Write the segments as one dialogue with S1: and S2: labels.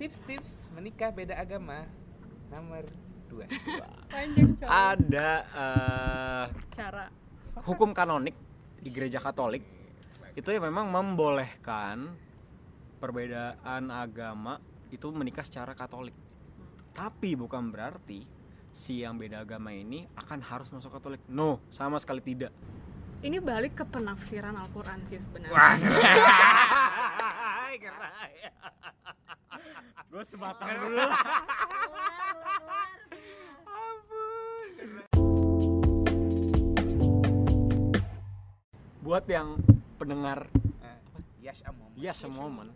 S1: Tips-tips menikah beda agama nomor 2.
S2: Panjang.
S3: Ada eh,
S2: Cara.
S3: hukum kanonik di gereja Katolik itu ya memang membolehkan perbedaan agama itu menikah secara Katolik. Tapi bukan berarti si yang beda agama ini akan harus masuk Katolik. No, sama sekali tidak.
S2: Ini balik ke penafsiran Al-Qur'an sih sebenarnya.
S1: Wah,
S3: Gue sebatang dulu. Buat yang pendengar
S1: Yash a moment.
S3: Yes a moment.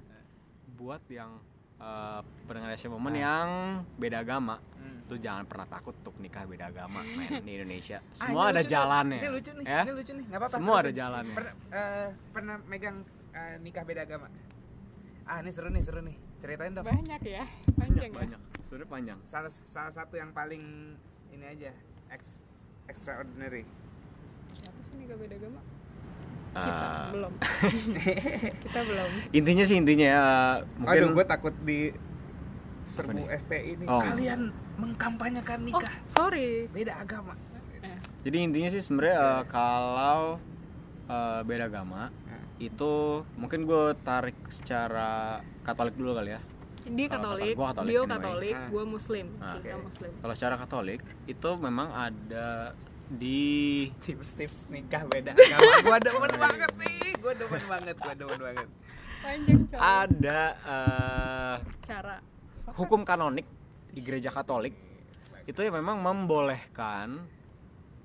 S3: Buat yang eh, pendengar Yes a moment yang beda agama,
S1: Hmm.
S3: tuh jangan pernah takut untuk nikah beda agama men, di Indonesia.
S1: Ah,
S3: Semua
S1: ini
S3: ada
S1: nih.
S3: jalannya.
S1: Ini lucu nih.
S3: ya?
S1: Ini lucu nih. Apa-apa.
S3: Semua ada jalannya.
S1: Pernah eh, pernah megang eh, nikah beda agama? Ah, ini seru nih, seru nih. Ceritain dong.
S2: Banyak ya.
S3: Banyak,
S2: Panjang ya.
S3: banyak. Sudah panjang.
S1: Salah salah satu yang paling ini aja ex, extraordinary.
S2: Siapa sih nikah beda agama?
S3: Eh,
S2: Kita belum. Kita belum.
S3: intinya sih intinya ya mungkin
S1: Aduh, gue takut di serbu
S3: nih?
S1: FPI ini.
S3: Oh.
S1: Kalian mengkampanyekan
S2: Oh,
S1: nikah
S2: sorry.
S1: beda agama.
S2: Eh,
S3: Jadi intinya sih sebenarnya eh, kalau eh, beda agama. Itu mungkin gue tarik secara Katolik dulu kali ya.
S2: Dia Katolik,
S3: Katolik, gua Katolik
S2: dia
S3: anyway.
S2: Katolik,
S1: Ah.
S2: gue Muslim.
S3: Ah,
S2: Kita
S1: oke.
S2: Muslim.
S3: Kalau secara Katolik itu memang ada di
S1: Tips-tips nikah beda agama. Gua demen banget nih. Gua demen banget, gua demen banget.
S2: Panjang coy.
S3: ada eh,
S2: Cara.
S3: hukum kanonik di gereja Katolik itu ya memang membolehkan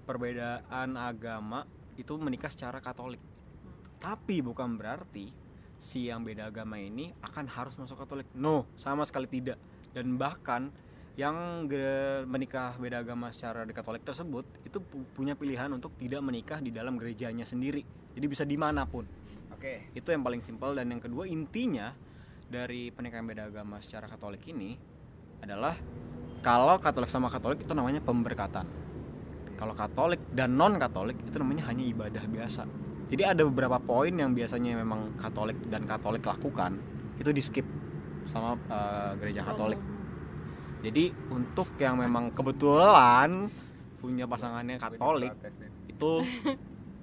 S3: perbedaan agama itu menikah secara Katolik. Tapi bukan berarti si yang beda agama ini akan harus masuk Katolik. No, sama sekali tidak. Dan bahkan yang menikah beda agama secara di Katolik tersebut itu pu- punya pilihan untuk tidak menikah di dalam gerejanya sendiri. Jadi bisa di mana pun.
S1: Oke.
S3: Itu yang paling simpel dan yang kedua intinya dari pernikahan beda agama secara Katolik ini adalah kalau Katolik sama Katolik itu namanya pemberkatan. Kalau Katolik dan non Katolik itu namanya hanya ibadah biasa. Jadi ada beberapa poin yang biasanya memang Katolik dan Katolik lakukan itu di skip sama eh, gereja Katolik. Jadi untuk yang memang kebetulan punya pasangannya Katolik itu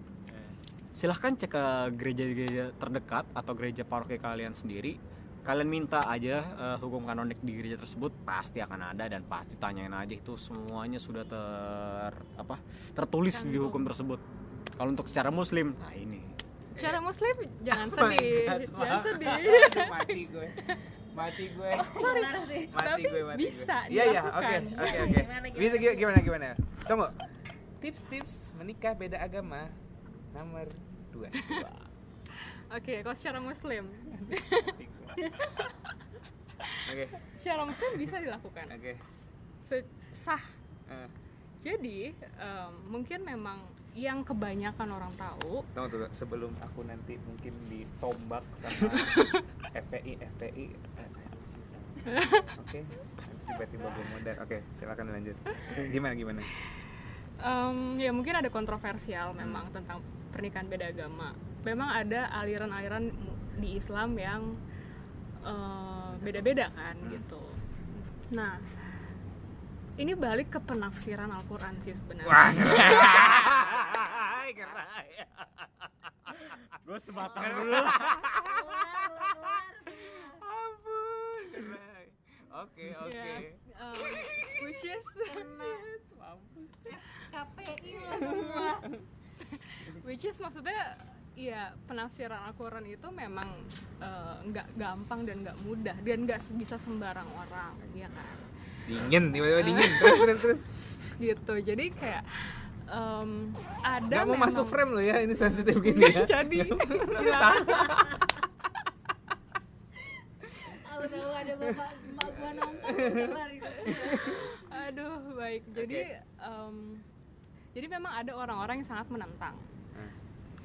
S3: silahkan cek ke gereja-gereja terdekat atau gereja paroki kalian sendiri. Kalian minta aja eh, hukum kanonik di gereja tersebut pasti akan ada dan pasti tanyain aja. Itu semuanya sudah ter apa tertulis di hukum tersebut kalau untuk secara muslim nah ini
S2: Secara Muslim jangan
S1: Oh
S2: sedih,
S1: God,
S2: jangan sedih.
S1: Aduh, mati gue. Mati gue.
S2: Sorry,
S1: Mati
S2: tapi
S1: gue, mati
S2: bisa
S1: gue. Iya, iya, oke, oke, oke. Bisa gi- gimana gimana? Tunggu. Tips-tips menikah beda agama nomor 2.
S2: Oke, kalau secara Muslim,
S1: Oke.
S2: secara Muslim bisa dilakukan.
S1: Oke.
S2: Se- Sah.
S1: Eh,
S2: Jadi em, mungkin memang yang kebanyakan orang tahu
S1: Tunggu, tunggu. Sebelum aku nanti mungkin ditombak sama FPI, FPI. eh, Oke. Tiba-tiba gue modal. Oke, silakan lanjut. Gimana gimana?
S2: em, ya mungkin ada kontroversial memang tentang pernikahan beda agama. Memang ada aliran-aliran di Islam yang eh, beda-beda kan gitu. Nah, ini balik ke penafsiran Al-Qur'an sih sebenarnya.
S1: Wah.
S3: gue sebatang
S1: dulu. Ampun. gerai. Oke, oke.
S2: Which is
S4: KPI lo semua.
S2: which is maksudnya ya penafsiran Al-Quran itu memang eh, nggak gampang dan nggak mudah dan nggak bisa sembarang orang ya kan
S1: Dingin, tiba-tiba dingin. Terus terus terus.
S2: gitu jadi kayak em, ada
S1: Gak mau
S2: memang.
S1: masuk frame lo ya, ini sensitif gini ya.
S2: jadi.
S4: Tahu-tahu ada bapak emak gua nonton gitu.
S2: aduh baik. Jadi em, jadi memang ada orang-orang yang sangat menentang.
S1: Hmm.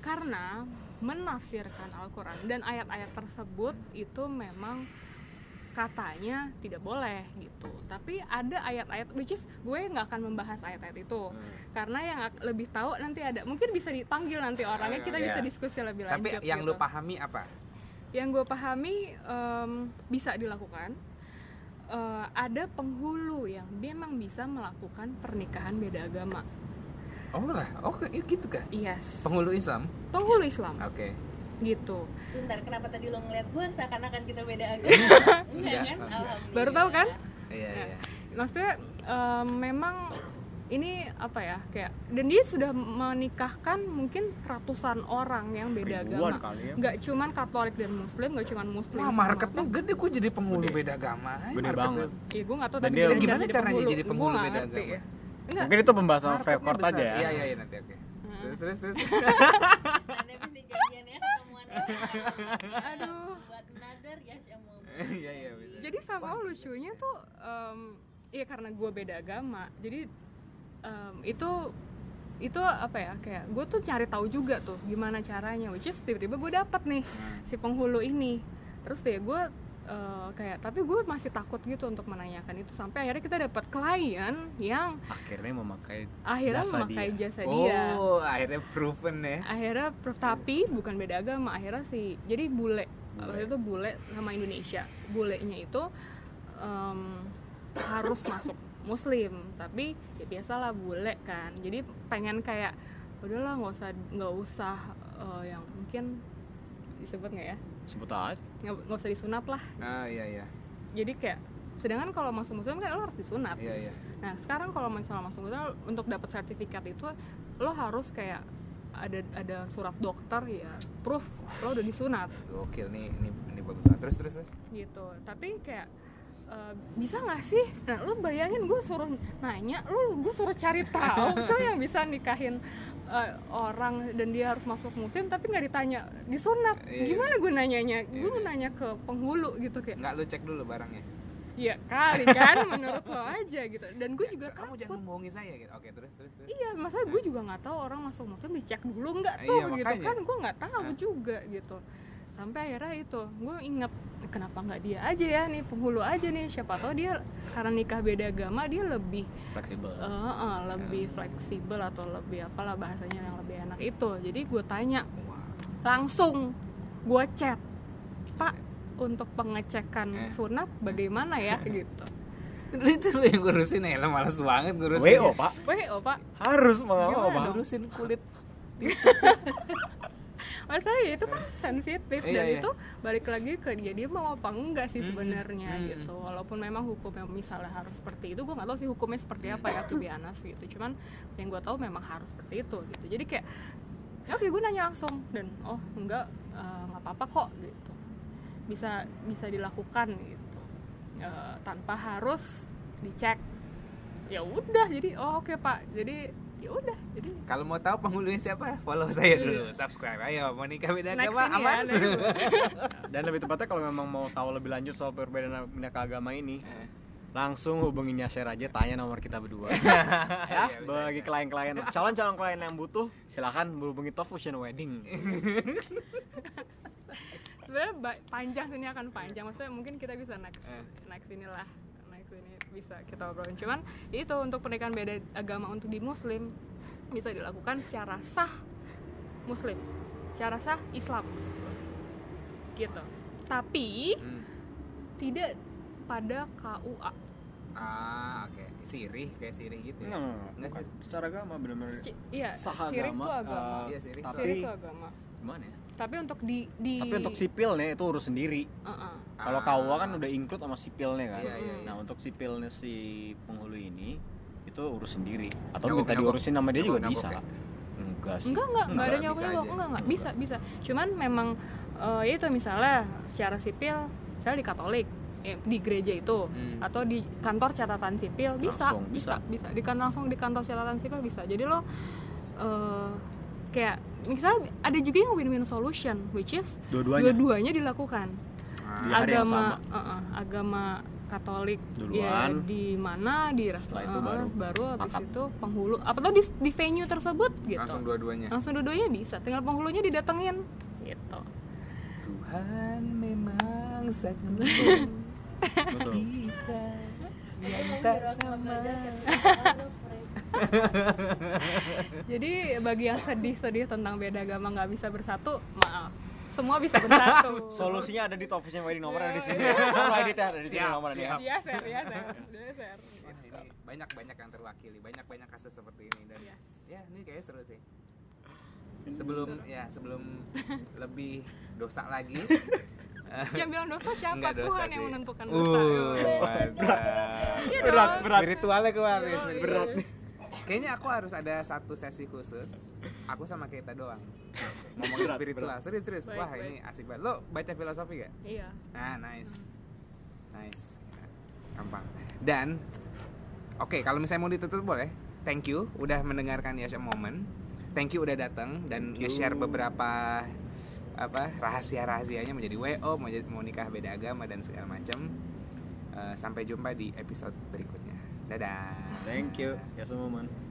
S2: karena menafsirkan Al-Quran dan ayat-ayat tersebut itu memang katanya tidak boleh gitu tapi ada ayat-ayat which is gue nggak akan membahas ayat-ayat itu karena yang lebih tahu nanti ada mungkin bisa dipanggil nanti orangnya kita
S1: Iya.
S2: bisa diskusi lebih
S1: Tapi
S2: lanjut
S1: yang
S2: gitu.
S1: lo pahami apa?
S2: yang gue pahami em, bisa dilakukan eh, ada penghulu yang memang bisa melakukan pernikahan beda agama.
S1: Oh lah, oh kayak gitu kah?
S2: Yes,
S1: Penghulu Islam?
S2: penghulu Islam
S1: Oke.
S2: Gitu.
S4: Bentar, kenapa tadi lo ngeliat gue seakan-akan kita beda agama?
S1: Enggak,
S4: Enggak kan?
S1: enggak.
S4: Alhamdulillah.
S2: Baru tahu kan?
S1: Iya,
S2: Ya.
S1: iya.
S2: Maksudnya em, memang ini apa ya kayak dan dia sudah menikahkan mungkin ratusan orang yang beda
S3: Ribuan
S2: agama.
S3: kali ya.
S2: Nggak cuman Katolik dan Muslim, nggak cuman Muslim.
S1: Wah, marketnya gede kok jadi penghulu
S3: Gede.
S1: beda agama. Ay,
S3: Gede
S1: marketnya.
S3: banget.
S2: Iya, gue nggak tahu
S3: Dan
S2: tapi
S3: dia-
S2: gimana
S1: Gimana caranya jadi penghulu
S2: Gua nggak
S1: beda
S2: ngerti
S1: agama?
S2: ya. Enggak.
S3: Mungkin itu pembahasan record
S1: besar.
S3: aja ya.
S1: Iya, iya, iya, nanti oke.
S2: Hmm.
S1: Terus, terus, terus.
S4: Nanti habis nih janjian ya ketemuan ya.
S2: Aduh.
S4: Buat another ya Syamul.
S1: Iya, iya, bisa.
S2: Jadi sama lucunya tuh em, ya karena gue beda agama. Jadi em, itu itu apa ya kayak gue tuh cari tahu juga tuh gimana caranya which is tiba-tiba gue dapet nih
S1: Hmm.
S2: si penghulu ini terus deh gue eh, kayak tapi gue masih takut gitu untuk menanyakan itu sampai akhirnya kita dapat klien yang
S3: Akhirnya memakai
S2: akhirnya
S3: Jasa
S2: memakai
S3: dia.
S2: jasa dia
S1: Oh, akhirnya proven ya.
S2: akhirnya per- tapi bukan beda agama akhirnya sih jadi bule
S3: Bule.
S2: waktu itu bule sama Indonesia bulenya itu em, harus masuk muslim tapi ya biasalah bule kan jadi pengen kayak udahlah nggak usah nggak usah eh, yang mungkin disebut nggak ya
S3: sebut aja.
S2: nggak nggak usah disunat lah
S1: Ah, iya, iya.
S2: jadi kayak sedangkan kalau masuk muslim kan lo harus disunat
S1: Iya, iya.
S2: Nah sekarang kalau misalnya masuk hotel untuk dapat sertifikat itu lo harus kayak ada ada surat dokter ya proof lo udah disunat
S1: Gokil nih, ini ini bagus banget. Terus, terus, terus.
S2: gitu. Tapi kayak eh, bisa nggak sih? Nah lo bayangin gue suruh nanya, lo gue suruh cari tahu coy yang bisa nikahin eh, orang dan dia harus masuk muslim tapi nggak ditanya disunat.
S1: Iya.
S2: Gimana gue nanyanya? Gue
S1: Iya.
S2: mau nanya ke penghulu gitu kayak.
S1: Nggak lu cek dulu barangnya.
S2: Iya kali kan menurut lo aja gitu. Dan gue juga
S1: Kamu jangan
S2: takut.
S1: membohongi saya gitu. Oke, terus, terus, terus.
S2: Iya, masa gue juga nggak tahu orang masuk muslim dicek dulu nggak
S1: Iya,
S2: tuh gitu
S1: makanya.
S2: kan? Gue nggak tahu
S1: Nah.
S2: juga gitu. Sampai akhirnya itu, gue inget kenapa nggak dia aja ya nih penghulu aja nih. Siapa tahu dia karena nikah beda agama dia lebih
S3: Fleksibel.
S2: eh, eh, lebih fleksibel atau lebih apalah bahasanya yang lebih enak itu. Jadi gue tanya langsung, gue chat, Pak untuk pengecekan
S1: Eh.
S2: sunat bagaimana ya gitu.
S1: Itu lu yang ngurusin ya, lu malas banget ngurusin.
S3: WO, Pak.
S2: Weh, oh pak,
S3: Harus Pak.
S2: dong?
S1: Ngurusin kulit.
S2: masalahnya itu kan sensitif
S1: Iya,
S2: dan
S1: iya.
S2: itu balik lagi ke dia dia mau apa enggak sih sebenarnya
S1: hmm.
S2: gitu. Walaupun memang hukumnya misalnya harus seperti itu gue nggak tahu sih hukumnya seperti apa ya tuh biasa gitu. Cuman yang gue tahu memang harus seperti itu gitu. Jadi kayak ya oke gue nanya langsung dan oh enggak eh, nggak apa-apa kok gitu. Bisa bisa dilakukan gitu. Eh, tanpa harus dicek. Ya udah jadi oh oke pak. Jadi ya udah jadi
S1: Kalau mau tahu penghulunya siapa, follow saya dulu, subscribe. Ayo, mau nikah beda
S2: Next
S1: agama
S2: ini ya,
S1: aman.
S2: dari-
S3: Dan lebih tepatnya kalau memang mau tahu lebih lanjut soal perbedaan pindah agama ini,
S1: Eh,
S3: langsung hubungin Yasir aja tanya nomor kita berdua. ya,
S1: Iya,
S3: bagi klien-klien calon-calon klien yang butuh, silahkan hubungi Top Fusion Wedding.
S2: sebenarnya panjang sini akan panjang maksudnya mungkin kita bisa next
S1: Eh.
S2: next inilah ini bisa kita obrolin cuman itu untuk pernikahan beda agama untuk di muslim bisa dilakukan secara sah muslim secara sah Islam gitu tapi
S1: Hmm.
S2: tidak pada KUA
S1: Ah, oke. Sirih kayak sirih gitu ya.
S3: Bukan.
S1: sih?
S3: Secara agama benar-benar
S2: iya
S3: sah agama.
S2: tuh agama
S3: eh,
S1: Iya, syirik.
S3: tapi
S2: syirik tuh agama
S3: gimana ya?
S2: Tapi untuk di di
S3: Tapi untuk sipilnya itu urus sendiri.
S2: Uh-uh.
S3: Kalau
S1: Ah.
S3: KUA kan udah include sama sipilnya kan.
S1: Iya, iya, iya.
S3: Nah, untuk sipilnya si penghulu ini itu urus sendiri atau
S1: Nyogok,
S3: minta diurusin sama dia juga
S1: Nyogok,
S3: bisa.
S1: nyogok
S3: Enggak sih.
S2: enggak enggak enggak ada
S1: Enggak,
S2: nyogok
S1: aja.
S2: enggak enggak bisa bisa cuman memang ya itu misalnya secara sipil misalnya di Katolik eh, di gereja itu
S1: Hmm.
S2: atau di kantor catatan sipil bisa
S3: Langsung,
S2: bisa
S3: bisa.
S2: bisa di kan langsung di kantor catatan sipil bisa jadi lo eh, kayak misalnya ada juga yang win-win solution which is
S3: Dua-duanya.
S2: dua-duanya dilakukan
S3: Di
S1: Ah,
S2: agama
S3: sama.
S2: eh, eh, agama Katolik
S3: Duluan.
S2: ya di mana di
S3: Setelah itu baru
S2: baru habis itu penghulu apa tuh di, di venue tersebut gitu
S1: langsung dua-duanya.
S2: langsung dua-duanya bisa tinggal penghulunya didatengin gitu
S1: Tuhan memang satu
S3: Betul.
S1: kita yang tak sama.
S2: jadi bagi yang sedih-sedih tentang beda agama nggak bisa bersatu maaf semua bisa bersatu
S3: Solusinya ada di top official wedding nomor ada di sini.
S2: Iya.
S3: Kalau editnya ada di sini
S1: Siap,
S3: nomor ada ya.
S2: dia share share
S1: Wah, ini banyak banyak yang terwakili banyak banyak kasus seperti ini dan
S2: Yes.
S1: ya ini kayaknya seru sih sebelum ya sebelum lebih dosa lagi
S2: yang bilang dosa siapa
S1: Enggak dosa
S2: Tuhan yang
S1: sih.
S2: menentukan
S1: Uh,
S2: dosa. Iya
S3: Berat,
S2: dong.
S3: berat.
S1: spiritualnya keluar
S2: Iya,
S1: spiritual.
S3: Berat nih.
S1: Kayaknya aku harus ada satu sesi khusus aku sama Keita doang ngomongin
S3: Berat,
S1: spiritual
S3: berat.
S1: serius serius
S2: Baik,
S1: wah
S2: baik.
S1: ini asik banget lo baca filosofi gak
S2: iya
S1: Nah, nice. Nice. Gampang. Dan oke, kalau misalnya mau ditutup boleh. Thank you udah mendengarkan Yasha Moment. Thank you udah datang dan nge-share beberapa apa rahasia-rahasianya menjadi WO, mau, mau nikah beda agama dan segala macam. Eh, sampai jumpa di episode berikutnya. Dadah.
S3: Thank you. Ya semua man.